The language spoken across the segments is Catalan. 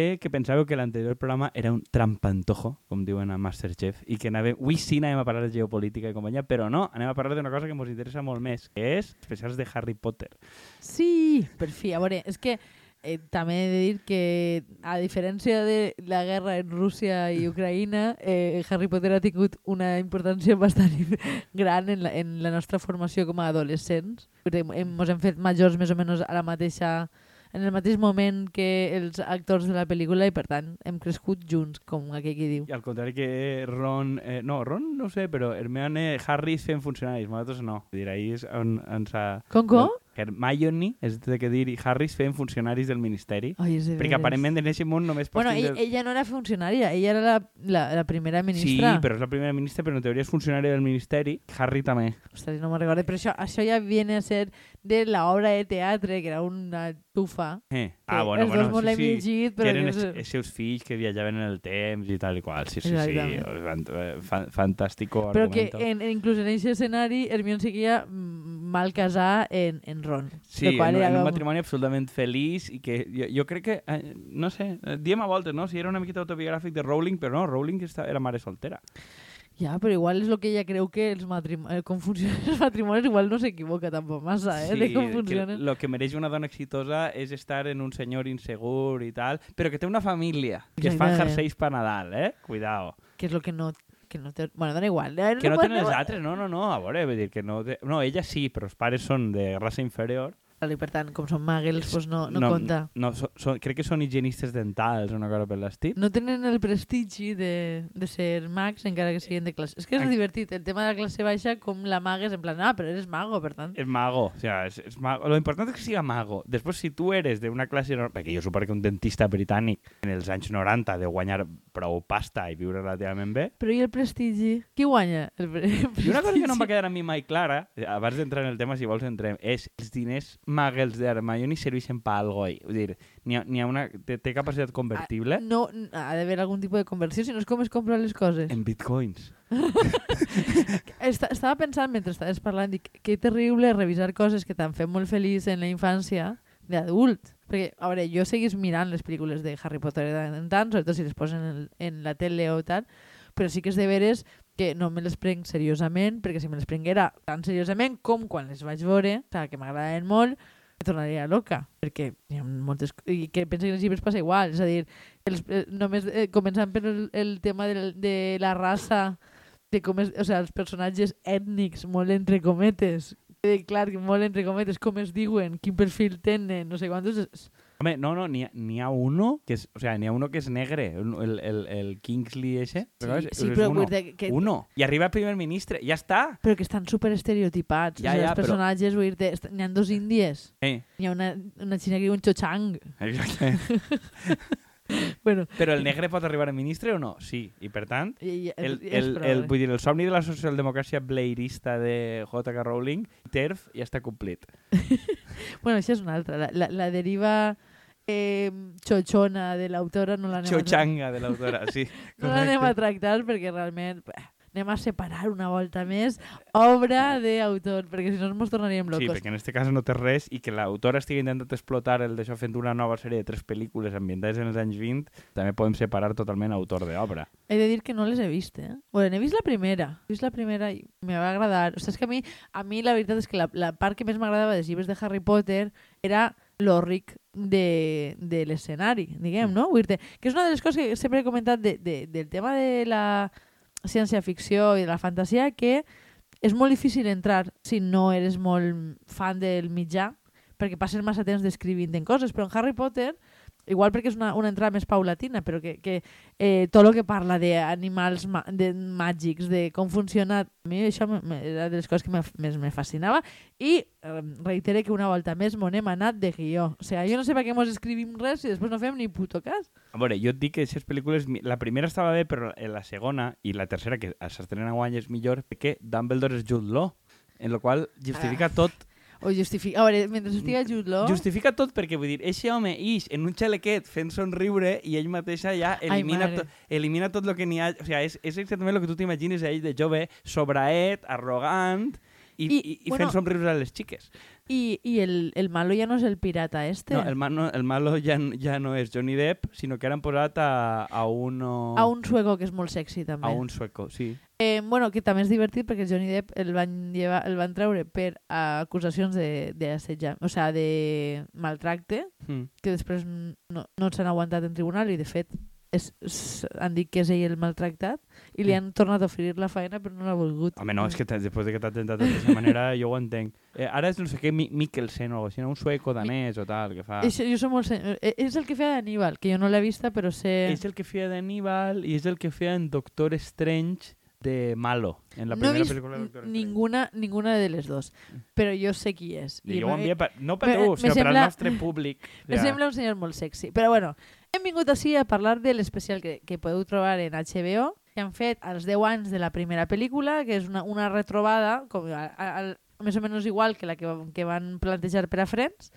sé que pensàveu que l'anterior programa era un trampantojo, com diuen a Masterchef, i que anàvem, avui sí anàvem a parlar de geopolítica i companyia, però no, anem a parlar d'una cosa que ens interessa molt més, que és especials de Harry Potter. Sí, per fi. A veure, és que eh, també he de dir que, a diferència de la guerra en Rússia i Ucraïna, eh, Harry Potter ha tingut una importància bastant gran en la, en la nostra formació com a adolescents. Ens hem fet majors més o menys a la mateixa en el mateix moment que els actors de la pel·lícula i per tant hem crescut junts, com aquell que diu. I al contrari que Ron... Eh, no, Ron no sé, però Hermione, Harry fent funcionaris, nosaltres no. Dir, ahir és on ens ha... Com, com? Hermione, és de que dir, i Harry fent funcionaris del Ministeri. Ai, és de Perquè veres. aparentment en aquest món només Bueno, ella, tindre... ella no era funcionària, ella era la, la, la primera Sí, ministra. però és la primera ministra, però en teoria és funcionari del Ministeri. Harry també. Ostres, no me'n recordo, però això, això ja viene a ser de l'obra de teatre, que era una tufa. Eh. Ah, bueno, els bueno, dos molt sí, sí. llegit, que però... eren que els, és- els seus fills que viatjaven en el temps i tal i qual. Sí, sí, sí. Exactament. Fan, eh, fan, fantàstico Però que en, en, inclús en aquest escenari Hermione seguia mal casar en, en Ron. Sí, Lo qual en, era en un com- matrimoni absolutament feliç i que jo, jo crec que, eh, no sé, eh, diem a voltes, no? Si era una miqueta autobiogràfic de Rowling, però no, Rowling era mare soltera. Ja, però igual és el que ella creu que els matrimonis, com funcionen els matrimonis, igual no s'equivoca tampoc massa, eh, de com que funcionen. lo que mereix una dona exitosa és estar en un senyor insegur i tal, però que té una família, que es fan jerseis per Nadal, eh? Cuidao. Que és el que no, que no té... Bueno, dona igual. Eh? Que no tenen els altres, no, no, no, a veure, vull dir que no... Té... No, ella sí, però els pares són de raça inferior. Vale, per tant, com són magels, doncs no, no, compta. No, so, so, crec que són higienistes dentals o una cosa per l'estil. No tenen el prestigi de, de ser mags encara que siguin de classe. És que és Ai. divertit, el tema de la classe baixa, com la maga és en plan, ah, però eres mago, per tant. És mago, o sea, és, és mago. Lo important és que siga mago. Després, si tu eres d'una classe... Perquè jo suposo que un dentista britànic en els anys 90 de guanyar prou pasta i viure relativament bé. Però i el prestigi? Qui guanya? El pre I una cosa que no em va quedar a mi mai clara, eh, abans d'entrar en el tema, si vols entrem, és els diners magels d'Hermione serveixen per algo. eh? Vull dir, n'hi ha, n'hi ha una... Té, té capacitat convertible No, ha d'haver algun tipus de conversió, si no és com es compren les coses. en bitcoins. Esta, estava pensant mentre estaves parlant, dic, que terrible revisar coses que t'han fet molt feliç en la infància d'adult. Perquè, a veure, jo seguís mirant les pel·lícules de Harry Potter de tant en tant, sobretot si les posen en, en la tele o tal, però sí que és de veres que no me les prenc seriosament, perquè si me les prenguera tan seriosament com quan les vaig veure, o sigui, que m'agradaven molt, me tornaria loca, perquè hi ha moltes... I que penso que els llibres passa igual, és a dir, els, eh, només eh, començant per el, el tema del, de la raça, de com és, o sea, els personatges ètnics, molt entre cometes, eh, clar, que molt entre cometes, com es diuen, quin perfil tenen, no sé quantos... és- Home, no, no, n'hi ha, ha uno que és, o sea, n'hi ha uno que és negre, el, el, el Kingsley ese. Sí, és- sí, és però uno. vull dir que, Uno. I arriba el primer ministre, ja està. però que estan super estereotipats. Ja, o sigui, ja, els però- personatges, vull dir n'hi ha dos índies. Eh, N'hi ha una, una xina que diu un chochang. exacte. Bueno, Però el negre pot arribar a ministre o no? Sí. I per tant, i, i, el, el, el, vull dir, el somni de la socialdemocràcia blairista de J.K. Rowling, TERF, ja està complit. Bueno, això és una altra. La, la, la deriva eh, xochona de l'autora no l'anem a, Xochanga de l'autora, sí. no l'anem a tractar perquè realment bé, anem a separar una volta més obra d'autor, perquè si no ens tornaríem Sí, locos. perquè en este cas no té res i que l'autora estigui intentant explotar el d'això fent una nova sèrie de tres pel·lícules ambientades en els anys 20, també podem separar totalment autor d'obra. He de dir que no les he vist, eh? Bueno, he vist la primera. He vist la primera i me va agradar. O sigui, és que a mi, a mi la veritat és que la, la part que més m'agradava dels llibres de Harry Potter era lo ric de, de l'escenari, diguem, no? Vull dir que és una de les coses que sempre he comentat de, de, del tema de la ciència-ficció i de la fantasia, que és molt difícil entrar si no eres molt fan del mitjà, perquè passen massa temps descrivint en coses, però en Harry Potter igual perquè és una, una entrada més paulatina, però que, que eh, tot el que parla d'animals ma de màgics, de com funciona, a mi això era de les coses que me- més me fascinava i eh, reitere que una volta més m'on hem anat de guió. O sigui, jo no sé per què mos escrivim res i després no fem ni puto cas. A veure, jo et dic que aquestes pel·lícules, la primera estava bé, però en la segona i la tercera, que s'estrena guany, és millor perquè Dumbledore és Jude Law, en la qual justifica tot O justifica... A veure, mentre estiga Jude Law... Justifica tot perquè, vull dir, eixe home ix en un xalequet fent somriure i ell mateixa ja elimina, mare. to, elimina tot el que n'hi ha. O sigui, és, és exactament el que tu t'imagines a ell de jove, sobraet, arrogant, I, i, i bueno- fent somriure a les xiques. I, i el, el malo ja no és el pirata este. No, el, malo, el malo n- ja no és Johnny Depp, sinó que ara han posat a, a, uno, A un sueco que és molt sexy, també. a un sueco, sí. Eh, bueno, que també és divertit perquè Johnny Depp el van, llevar, el van treure per acusacions de, de assetja, o sea, de maltracte, Mm. que després no, no s'han aguantat en tribunal i, de fet, és, és, han dit que és ell el maltractat i li Mm. han tornat a oferir la feina però no l'ha volgut. Home, no, és que després de que t'ha tentat d'aquesta manera, jo ho entenc. Eh, ara és no sé què, Mi- Mikkelsen o alguna cosa, un sueco danès o tal, que fa... És, jo soc molt... eh, És el que feia d'Aníbal, que jo no l'he vista, però sé... És el que feia d'Aníbal i és el que feia en Doctor Strange de Malo, en la no he primera vist pel·lícula de Doctor Strange. ninguna, ninguna de les dos, però jo sé qui és. I jo ho envia per, no per tu, sinó per al sembla- nostre públic. Me sembla un senyor molt sexy. Però bueno, hem vingut així a parlar de l'especial que, que podeu trobar en HBO, que han fet als 10 anys de la primera pel·lícula, que és una, una retrobada, com a, a, a, més o menys igual que la que, que van plantejar per a Friends,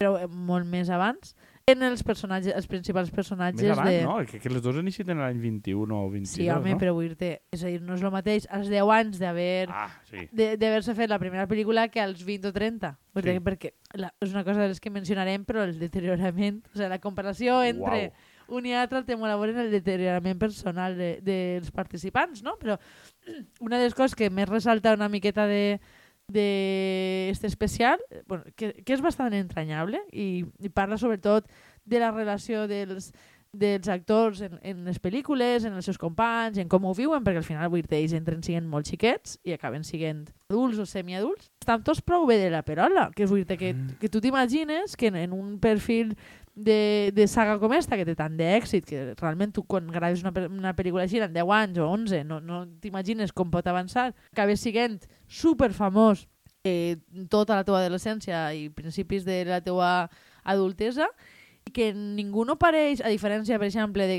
però eh, molt més abans, en els personatges, els principals personatges Més abans, de... no? Que, que les dues necessiten l'any 21 o 22, Sí, home, no? però vull dir-te, és a dir, no és el mateix als 10 anys d'haver Ah, sí. d'haver-se fet la primera pel·lícula que als 20 o 30. Vull dir Sí. perquè la, és una cosa de les que mencionarem, però el deteriorament, o sigui, la comparació entre Uau. un i altre té molt a veure en el deteriorament personal de, dels participants, no? Però una de les coses que més ressalta una miqueta de de este especial, bueno, que, que és bastant entranyable i, i parla sobretot de la relació dels, dels actors en, en les pel·lícules, en els seus companys, en com ho viuen, perquè al final vull dir ells entren siguent molt xiquets i acaben siguent adults o semiadults. Estan tots prou bé de la perola, que és vull dir que, que tu t'imagines que en, en un perfil de, de saga com esta, que té tant d'èxit, que realment tu quan graves una, una pel·lícula així en 10 anys o 11, no, no t'imagines com pot avançar, acabes siguent super famós eh, tota la teva adolescència i principis de la teva adultesa, i que ningú no pareix, a diferència, per exemple, de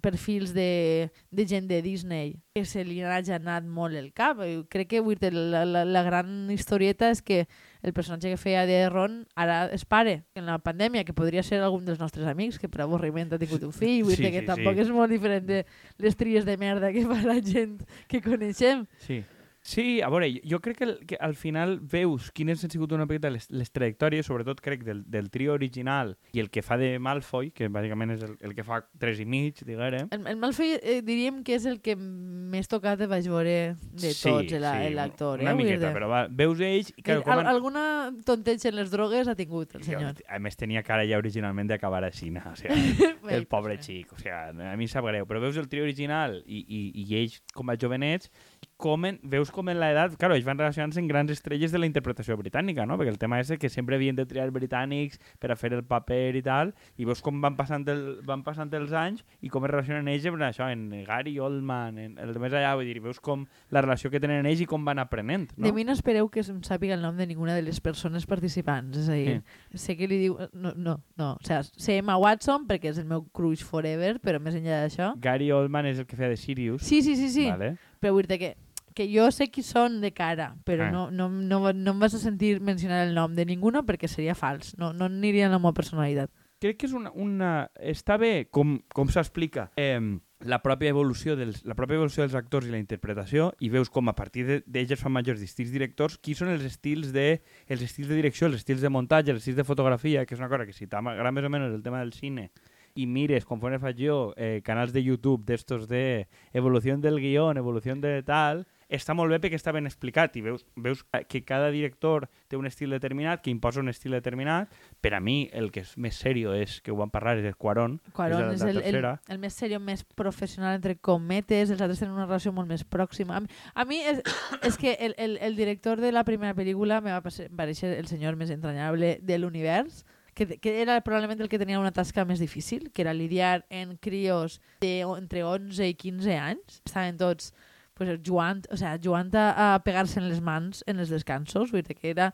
perfils de, de gent de Disney que se li ha allanat molt el cap. Eh, Crec que la, la, la gran historieta és que el personatge que feia de Ron ara és pare en la pandèmia, que podria ser algun dels nostres amics que per avorriment ha tingut un fill, vull Sí, dir que sí, tampoc sí. és molt diferent de les tries de merda que fa la gent que coneixem. Sí. Sí, a veure, jo crec que, el, que al final veus quines han sigut una miqueta les, les trajectòries, sobretot crec del, del trio original i el que fa de Malfoy, que bàsicament és el, el que fa tres i mig, diguem. El, el Malfoy eh, diríem que és el que més tocat vaig veure de tots, la- l'actor. Una eh? vull miqueta, dir-te. però va, veus ells... I, Ell, com al, han- alguna tonteig en les drogues ha tingut el Jo, senyor. a més, tenia cara ja originalment d'acabar així, no? o sigui, el pobre pues, xic, o sigui, a mi em sap greu, però veus el trio original i, i, i ells com a jovenets, com en, veus com en l'edat, claro, ells van relacionar-se amb grans estrelles de la interpretació britànica, no? Perquè el tema és que sempre havien de triar britànics per a fer el paper i tal, i veus com van passant, el, van passant els anys i com es relacionen ells amb això, en Gary Oldman, en el de més allà, vull dir, veus com la relació que tenen ells i com van aprenent, no? De mi no espereu que em sàpiga el nom de ninguna de les persones participants. És a dir, sé que li diu... No, no, no. O sea, sé Emma Watson perquè és el meu crush forever, però més enllà d'això... Gary Oldman és el que feia de Sirius, Sí, sí, sí, sí. vale? Però vull dir que, que jo sé qui són de cara, però Ah. no, no, no, no em vas a sentir mencionar el nom de ninguna perquè seria fals. No, no aniria en la meva personalitat. crec que és una, una... està bé com, com s'explica eh, la pròpia evolució dels, la pròpia evolució dels actors i la interpretació i veus com a partir de- d'ells es fan majors distints directors qui són els estils de els estils de direcció, els estils de muntatge, els estils de fotografia, que és una cosa que si t'agrada més o menys el tema del cine i mires, conforme faig jo, eh, canals de YouTube d'estos de evolució del guió, evolució de tal, està molt bé perquè està ben explicat i veus, veus que cada director té un estil determinat, que imposa un estil determinat. Per a mi, el que és més serio és, que ho vam parlar, és el Quarón, Quaron és és la, el, la el, tercera. el més seriós, més professional, entre cometes, els altres tenen una relació molt més pròxima. A mi, a mi és, és que el, el, el director de la primera pel·lícula me va parèixer el senyor més entranyable de l'univers, que, que era probablement el que tenia una tasca més difícil, que era lidiar en crios de entre 11 i 15 anys. Estaven tots pues, jugant, o sea, jugant a, a pegar-se en les mans en els descansos, vull dir que era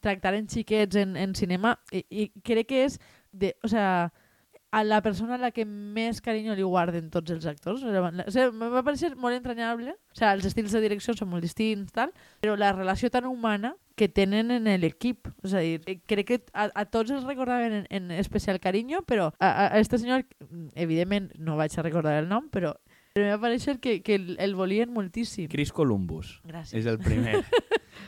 tractar en xiquets en, en cinema i, i crec que és de, o sea, a la persona a la que més carinyo li guarden tots els actors. O sigui, va parecer molt entranyable. O sigui, els estils de direcció són molt distints, tal, però la relació tan humana que tenen en l'equip. És a crec que a, a tots els recordaven en, en especial carinyo, però a, a este senyor, evidentment, no vaig a recordar el nom, però, però va parecer que, que el, el volien moltíssim. Chris Columbus Gràcies. és el primer.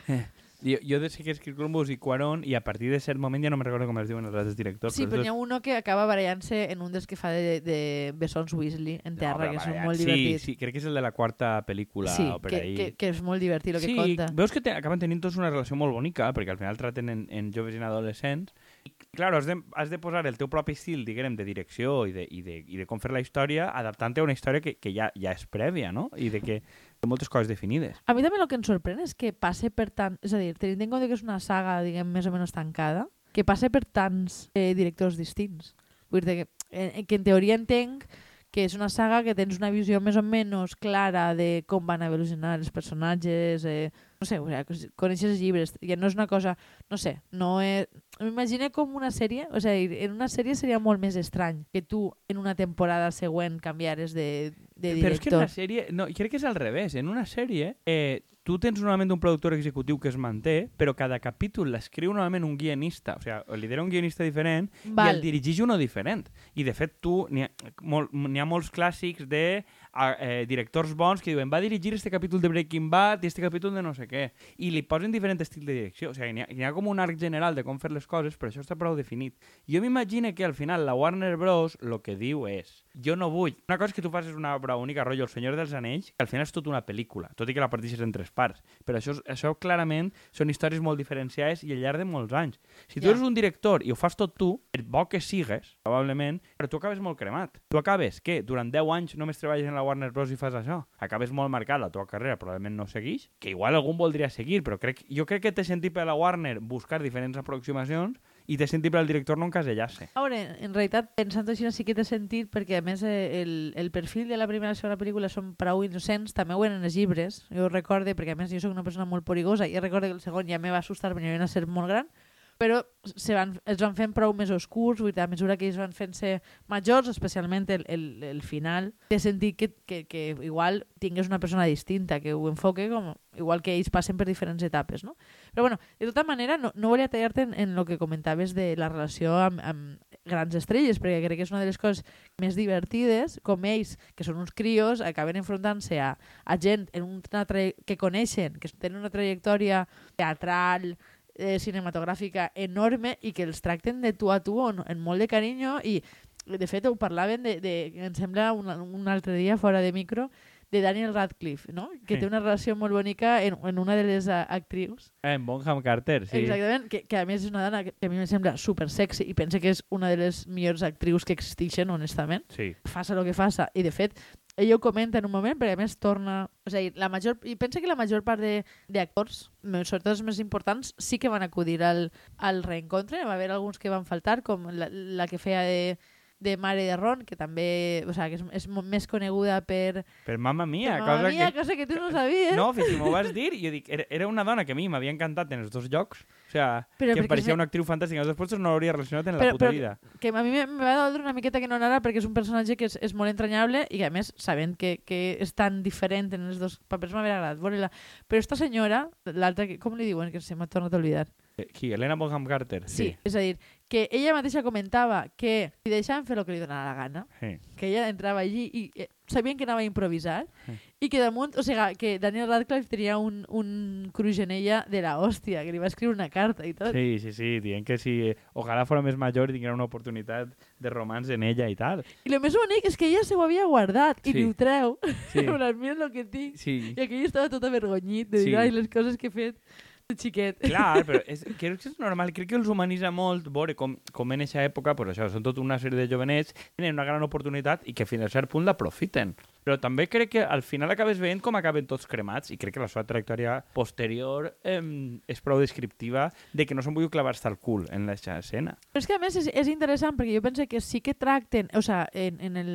Jo, jo de sé que és Columbus i Quaron i a partir de cert moment ja no me recordo com es diuen els altres directors. Sí, però els n'hi ha uno que acaba barallant-se en un dels que fa de, de Bessons Weasley en terra, però que vaya, molt sí, divertits. Sí, crec que és el de la quarta pel·lícula sí o per que, ahí. que, que és molt divertit el que sí, conta. veus que te, acaben tenint tots una relació molt bonica, perquè al final traten en, en joves i en adolescents. Claro, has de, has de posar el teu propi estil, diguem, de direcció i de, i de, i de com fer la història, adaptant-te a una història que, que ja, ja és prèvia, no? I de que té moltes coses definides. A mi també el que em sorprèn és que passe per tant... És a dir, tenint en compte que és una saga, diguem, més o menys tancada, que passe per tants eh, directors distints. Vull dir que, eh, que en teoria entenc que és una saga que tens una visió més o menys clara de com van evolucionar els personatges, eh, no sé, o sigui, coneixes llibres, que no és una cosa, no sé, no és... M'imagino com una sèrie, o sigui, en una sèrie seria molt més estrany que tu en una temporada següent canviares de, de Però és que en una director. sèrie... No, crec que és al revés. En una sèrie, eh, tu tens normalment un productor executiu que es manté, però cada capítol l'escriu normalment un guionista. O sigui, el lidera un guionista diferent i Val. el dirigeix uno diferent. I, de fet, tu... N'hi ha, n'hi ha molts clàssics de a, eh, directors bons que diuen va dirigir este capítol de Breaking Bad i este capítol de no sé què. I li posen diferent estil de direcció. O sigui, n'hi ha, n'hi ha com un arc general de com fer les coses, però això està prou definit. Jo m'imagino que al final la Warner Bros. el que diu és jo no vull... Una cosa és que tu facis una obra única, rotllo El Senyor dels Anells, que al final és tot una pel·lícula, tot i que la parteixes en tres parts. Però això, això clarament són històries molt diferenciades i al llarg de molts anys. Si tu Ja. eres un director i ho fas tot tu, per bo que sigues, probablement, però tu acabes molt cremat. Tu acabes, que durant 10 anys només treballes en la Warner Bros. i fas això. Acabes molt marcat, la teva carrera probablement no segueix, que igual algun voldria seguir, però crec, jo crec que té sentit per la Warner buscar diferents aproximacions i té sentit per al director no encasellar-se. A veure, en realitat, pensant així sí que té sentit perquè, a més, el, el perfil de la primera i la segona pel·lícula són prou innocents, també ho eren els llibres. Jo ho recorde, perquè a més jo sóc una persona molt poligosa i recordo que el segon ja me va assustar perquè havia de ser molt gran, però se van, els van fent prou més oscurs, vull dir, a mesura que ells van fent-se majors, especialment el, el, el final, té sentit que, que, que igual tingués una persona distinta, que ho enfoque com, igual que ells passen per diferents etapes, no? Però bueno, de tota manera, no, no volia tallar-te en, en el que comentaves de la relació amb, amb grans estrelles, perquè crec que és una de les coses més divertides, com ells, que són uns crios, acaben enfrontant-se a, a gent en una traje- que coneixen, que tenen una trajectòria teatral, eh, cinematogràfica enorme i que els tracten de tu a tu en, en molt de carinyo i de fet ho parlaven de, de em sembla un, un altre dia fora de micro de Daniel Radcliffe, no? que Sí. té una relació molt bonica en, en una de les uh, actrius Eh, en Bonham Carter, sí. Exactament, que, que a més és una dona que, a mi em sembla super sexy i penso que és una de les millors actrius que existeixen, honestament. Sí. Faça el que faça. I, de fet, ella ho comenta en un moment, perquè a més torna... O sigui, la major, i pensa que la major part d'actors, sobretot els més importants, sí que van acudir al, al reencontre. Va haver alguns que van faltar, com la, la que feia de, de Mare de Ron, que també o sigui, que és, és més coneguda per... Per Mamma Mia, per cosa Mia, que... cosa que tu no sabies. No, fins que m'ho vas dir, jo dic, era, era una dona que a mi m'havia encantat en els dos llocs, o sigui, Però que em pareixia una actriu fantàstica, els dos puestos no l'hauria relacionat en la Però- puta però- vida. que a mi me, me va doldre una miqueta que no anara perquè és un personatge que és, és molt entranyable i que a més, sabent que, que és tan diferent en els dos papers, m'havia agradat veure-la. Però esta senyora, l'altra, que- com li diuen? Que se m'ha tornat a oblidar. Eh, Qui? Helena Bonham Carter? Sí. és a dir, que ella mateixa comentava que li deixaven fer el que li donava la gana, sí. que ella entrava allí i eh, sabien que anava a improvisar Sí. i que damunt, o sigui, que Daniel Radcliffe tenia un, un cruix en ella de la hòstia, que li va escriure una carta i tot. Sí, sí, sí, dient que si eh, ojalà fora més major i tinguera una oportunitat de romans en ella i tal. I el més bonic és que ella se ho havia guardat i Sí. li ho treu. Sí, mira el que tinc. sí. I aquell estava tot avergonyit de dir, Sí. ai, les coses que he fet xiquet. Clar, però és, crec que és normal, crec que els humanitza molt veure com, com en aquesta època, pues això, són tota una sèrie de jovenets, tenen una gran oportunitat i que fins a cert punt l'aprofiten. Però també crec que al final acabes veient com acaben tots cremats i crec que la seva trajectòria posterior eh, és prou descriptiva de que no s'han volgut clavar-se al cul en aquesta escena. Però és que a més és, és interessant perquè jo penso que sí que tracten, o sea, en, en el...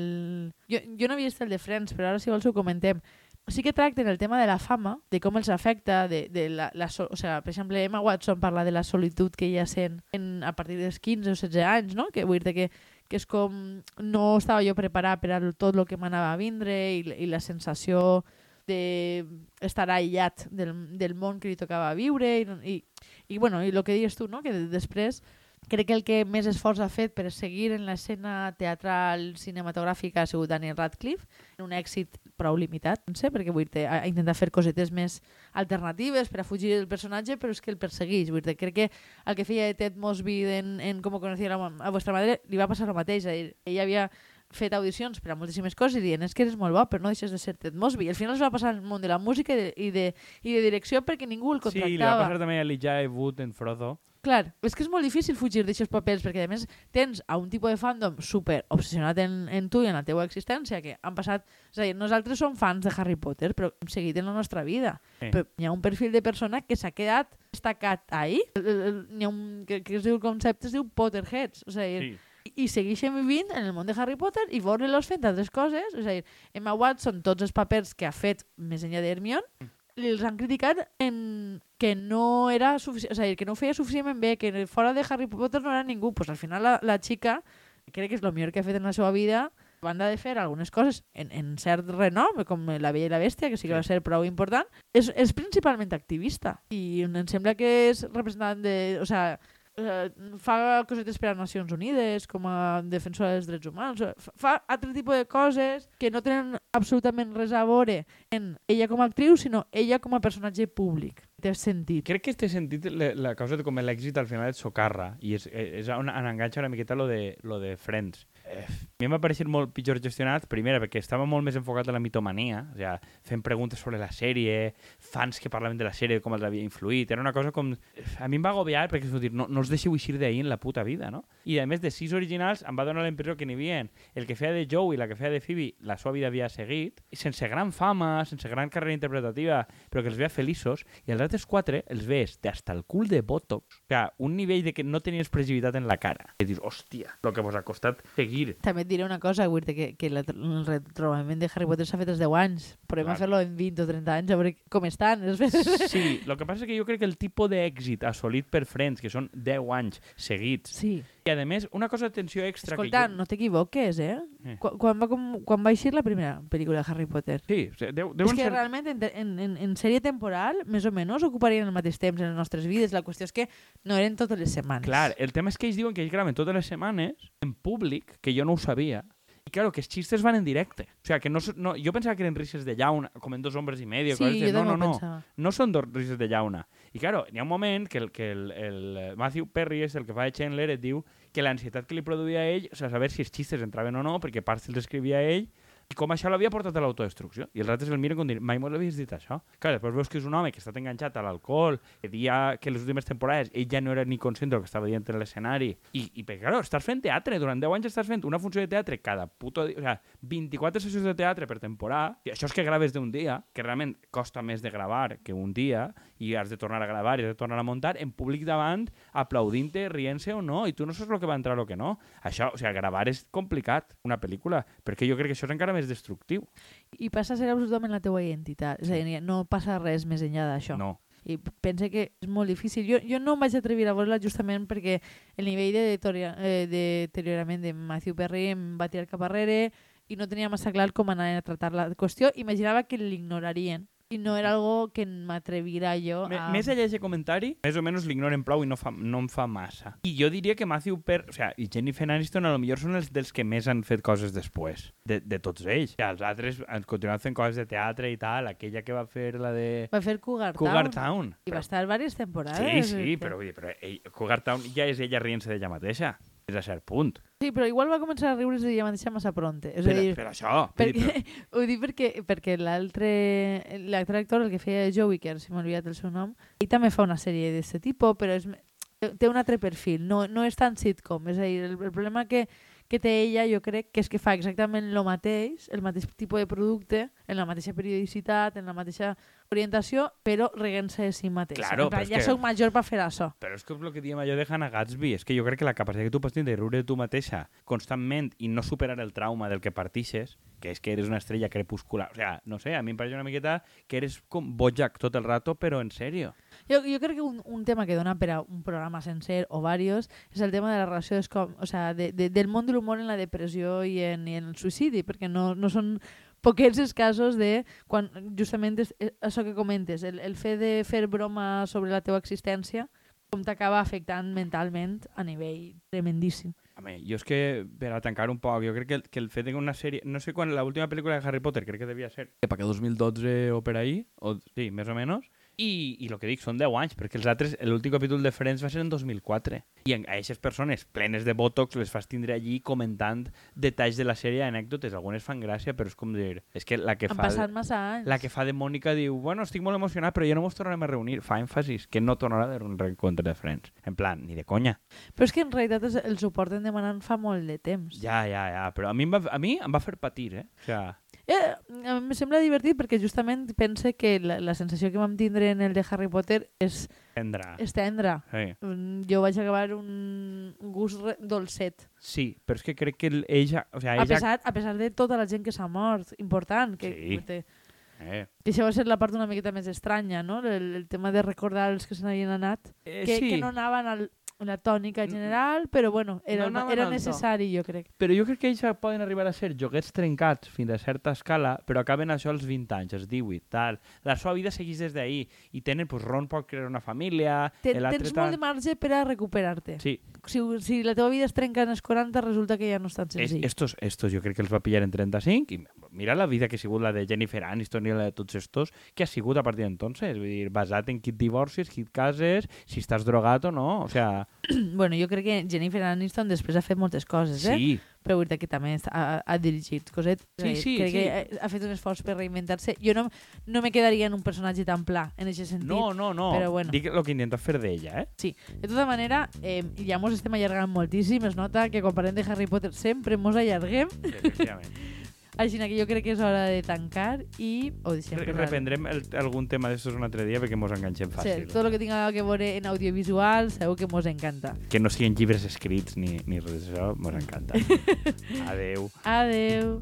Jo, jo no havia vist el de Friends, però ara si vols ho comentem. Sí que tracten el tema de la fama, de com els afecta, de, de la, la so, o sea, per exemple, Emma Watson parla de la solitud que ella sent en, a partir dels 15 o 16 anys, no? que vull dir que, que és com no estava jo preparat per a tot el que m'anava a vindre i, i la sensació d'estar aïllat del, del món que li tocava viure i, i, i, bueno, i el que dius tu, no? que després crec que el que més esforç ha fet per seguir en l'escena teatral cinematogràfica ha sigut Daniel Radcliffe, un èxit prou limitat, no sé, perquè vull dir, ha intentat fer cosetes més alternatives per a fugir del personatge, però és que el persegueix. Vull dir, crec que el que feia Ted Mosby en, en Com conocía a, a vostra madre li va passar el mateix. Ell havia fet audicions per a moltíssimes coses i dient és que eres molt bo, però no deixes de ser Ted Mosby. I al final es va passar al món de la música i de, i de, i de direcció perquè ningú el contractava. Sí, li va passar també a Elijah Wood en Frodo. Clar, és que és molt difícil fugir d'aixòs papers perquè a més tens a un tipus de fandom super obsessionat en, en tu i en la teua existència que han passat... És a dir, nosaltres som fans de Harry Potter però hem seguit en la nostra vida. Sí. Però hi ha un perfil de persona que s'ha quedat estacat ahí. Hi ha un, que, que es diu, el concepte es diu Potterheads. O sigui, Sí. i segueixen vivint en el món de Harry Potter i veure-los fent altres coses. És a dir, Emma Watson, tots els papers que ha fet més enllà d'Hermione, li els han criticat en que no era suficient, a dir, que no ho feia suficientment bé, que fora de Harry Potter no era ningú. Pues al final la, la xica, crec que és el millor que ha fet en la seva vida, banda de fer algunes coses en, en cert renom, com La Bella i la Bèstia, que sí que va ser prou important, és, és principalment activista. I em sembla que és representant de... O sea, eh, fa cosetes per a Nacions Unides com a defensora dels drets humans fa, altre tipus de coses que no tenen absolutament res a veure en ella com a actriu sinó ella com a personatge públic té sentit Crec que este sentit, la causa de com l'èxit al final et socarra i és, és on, on enganxa una miqueta lo de, lo de Friends. Eh, a mi em va pareixer molt pitjor gestionat, primera, perquè estava molt més enfocat en la mitomania, o sea, fent preguntes sobre la sèrie, fans que parlaven de la sèrie, com els havia influït, era una cosa com... A mi em va agobiar perquè dir, no, no us deixeu eixir d'ahir en la puta vida, no? I a més de sis originals em va donar la impressió que n'hi havia el que feia de Joe i la que feia de Phoebe, la seva vida havia seguit, sense gran fama, sense gran carrera interpretativa, però que els veia feliços, i els altres quatre els veus de hasta el cul de Botox. O sea, un nivell de que no tenia expressivitat en la cara. I dius, hòstia, lo que vos ha costat seguir. També et diré una cosa dir que, que la, el retrobament de Harry Potter s'ha fet de 10 anys podem fer-lo en 20 o 30 anys a veure com estan. Sí, el que passa és que jo crec que el tipus d'èxit assolit per Friends, que són 10 anys seguits, sí. I a més, una cosa d'atenció extra escolta, que jo... no t'equivoques eh? Eh. Quan, quan, va, com, quan va eixir la primera pel·lícula de Harry Potter Sí, sigui, deu, És que ser... realment en, en, en, en sèrie temporal, més o menys, ocuparien el mateix temps en les nostres vides. La qüestió és que no eren totes les setmanes. Clar, el tema és que ells diuen que ells graven totes les setmanes en públic, que jo no ho sabia, i claro, que els xistes van en directe. O sea, que no, no, jo pensava que eren risses de llauna, com en dos hombres i medio. sí, de- no, no, no, pensava. no són dos risses de llauna. I claro, hi ha un moment que el, que el, el Matthew Perry és el que fa de Chandler, et diu que l'ansietat que li produïa a ell, o sea, saber si els xistes entraven o no, perquè parts els escrivia ell, i com això l'havia portat a l'autodestrucció. I els altres el miren com dir, mai mos l'havies dit això. Clar, després veus que és un home que està enganxat a l'alcohol, que dia que les últimes temporades ell ja no era ni conscient del que estava dient en l'escenari. I, i perquè, clar, estàs fent teatre, durant 10 anys estàs fent una funció de teatre cada puto dia, o sea, 24 sessions de teatre per temporada, i això és que graves d'un dia, que realment costa més de gravar que un dia, i has de tornar a gravar i has de tornar a muntar en públic davant, aplaudint-te, rient-se o no, i tu no saps el que va entrar o que no. Això, o sigui, gravar és complicat, una pel·lícula, perquè jo crec que això és encara més destructiu. I passa a ser absolutament la teua identitat. És a dir, no passa res més enllà d'això. No. I pense que és molt difícil. Jo, jo no em vaig atrevir a veure-la justament perquè el nivell de eh, de deteriorament de Matthew Perry em va tirar cap arrere i no tenia massa clar com anar a tratar la qüestió. Imaginava que l'ignorarien i no era algo que m'atrevira jo a... Més enllà d'aquest comentari, més o menys l'ignoren prou i no, fa, no em fa massa. I jo diria que Matthew Per... O sea, i Jennifer Aniston a lo millor són els dels que més han fet coses després, de, de tots ells. I els altres han continuat fent coses de teatre i tal, aquella que va fer la de Va fer Cougar, Cougar Town. Town. I va estar diverses temporades. Sí, sí, però, vull dir, però ell, Cougar Town ja és ella rient-se d'ella mateixa. És a cert punt. Sí, però igual va començar a riure's d'ella mateixa massa pronte. És Per, a dir, per això. dir, perquè, ho dic perquè, perquè l'altre l'altre actor, el que feia Joey, que ara se m'ha oblidat el seu nom, ell també fa una sèrie d'aquest tipus, però és, té un altre perfil, no, no és tan sitcom. És a dir, el, el problema que, que té ella jo crec que és que fa exactament el mateix, el mateix tipus de producte, en la mateixa periodicitat, en la mateixa orientació, però reguent-se de si mateixa. Claro, en plan, ja que- soc major per fer això. Però és que és el que diem allò de Hannah Gatsby, és que jo crec que la capacitat que tu pots tenir de riure de tu mateixa constantment i no superar el trauma del que partixes, que és que eres una estrella crepuscular. O sea, no sé, a mi em pareix una miqueta que eres com Bojack tot el rato, però en sèrio. Jo, jo crec que un, un tema que dona per a un programa sencer o varios és el tema de la relació com, o sea, de, de, del món de l'humor en la depressió i en, i en el suïcidi, perquè no, no són poquets els casos de quan justament és, és això que comentes, el, el fet de fer broma sobre la teva existència com t'acaba afectant mentalment a nivell tremendíssim. Home, jo és que, per a tancar un poc, jo crec que el, que el fet de que una sèrie... No sé quan l'última pel·lícula de Harry Potter crec que devia ser cap a 2012 o per ahí, o sí, més o menys, i, i el que dic, són 10 anys, perquè els altres, l'últim capítol de Friends va ser en 2004. I a aquestes persones plenes de botox les fas tindre allí comentant detalls de la sèrie, anècdotes, algunes fan gràcia, però és com dir... És que la que Han fa... passat massa anys. La que fa de Mònica diu, bueno, estic molt emocionat, però ja no ens tornarem a reunir. Fa èmfasis que no tornarà a haver un reencontre de Friends. En plan, ni de conya. Però és que en realitat el suporten demanant fa molt de temps. Ja, ja, ja, però a mi em va, a mi em va fer patir, eh? O sea, Eh, a mi em sembla divertit perquè justament pense que la, la sensació que vam tindre en el de Harry Potter és, tendrà. és tendre. Sí. Mm, Jo vaig acabar un gust re- dolcet. sí, però és que crec que el- ella... O sea, A ella... pesar, a pesar de tota la gent que s'ha mort, important, que, Sí. que, Eh, que això va ser la part una miqueta més estranya, no? El, el tema de recordar els que se n'havien anat, eh, que, sí, que no anaven al, a la tònica Mm, general, però bueno, era, no una- era necessari, jo crec. però jo crec que ells poden arribar a ser joguets trencats fins a certa escala, però acaben això als 20 anys, als 18, tal. La seva vida segueix des d'ahir i tenen, pues, Ron pot crear una família, Ten, tens tal... molt de marge per a recuperar-te. Sí, Si, si la teva vida es trenca en els 40, resulta que ja no és tan es, senzill. estos, estos jo crec que els va pillar en 35 i mira la vida que ha sigut la de Jennifer Aniston i la de tots estos, que ha sigut a partir d'entonces, vull dir, basat en qui et divorcis, qui et cases, si estàs drogat o no, o sea, bueno, jo crec que Jennifer Aniston després ha fet moltes coses, eh? sí, però veritat que també ha, ha dirigit coset. Sí, sí, crec sí. que ha- fet un esforç per reinventar-se. Jo no, no me quedaria en un personatge tan pla, en aquest sentit. no, no, no, però bueno. dic el que intenta fer d'ella, eh? Sí, de tota manera, eh, ja mos estem allargant moltíssim. Es nota que quan parlem de Harry Potter sempre mos allarguem. Efectivament. Així que jo crec que és hora de tancar i ho deixem per. Reprendrem el, algun tema d'estos un altre dia perquè mos enganxem Sí, fàcil. tot el que tinga que veure en audiovisual segur que mos encanta. Que no siguin llibres escrits ni, ni res d'això, mos encanta. Adeu. Adeu.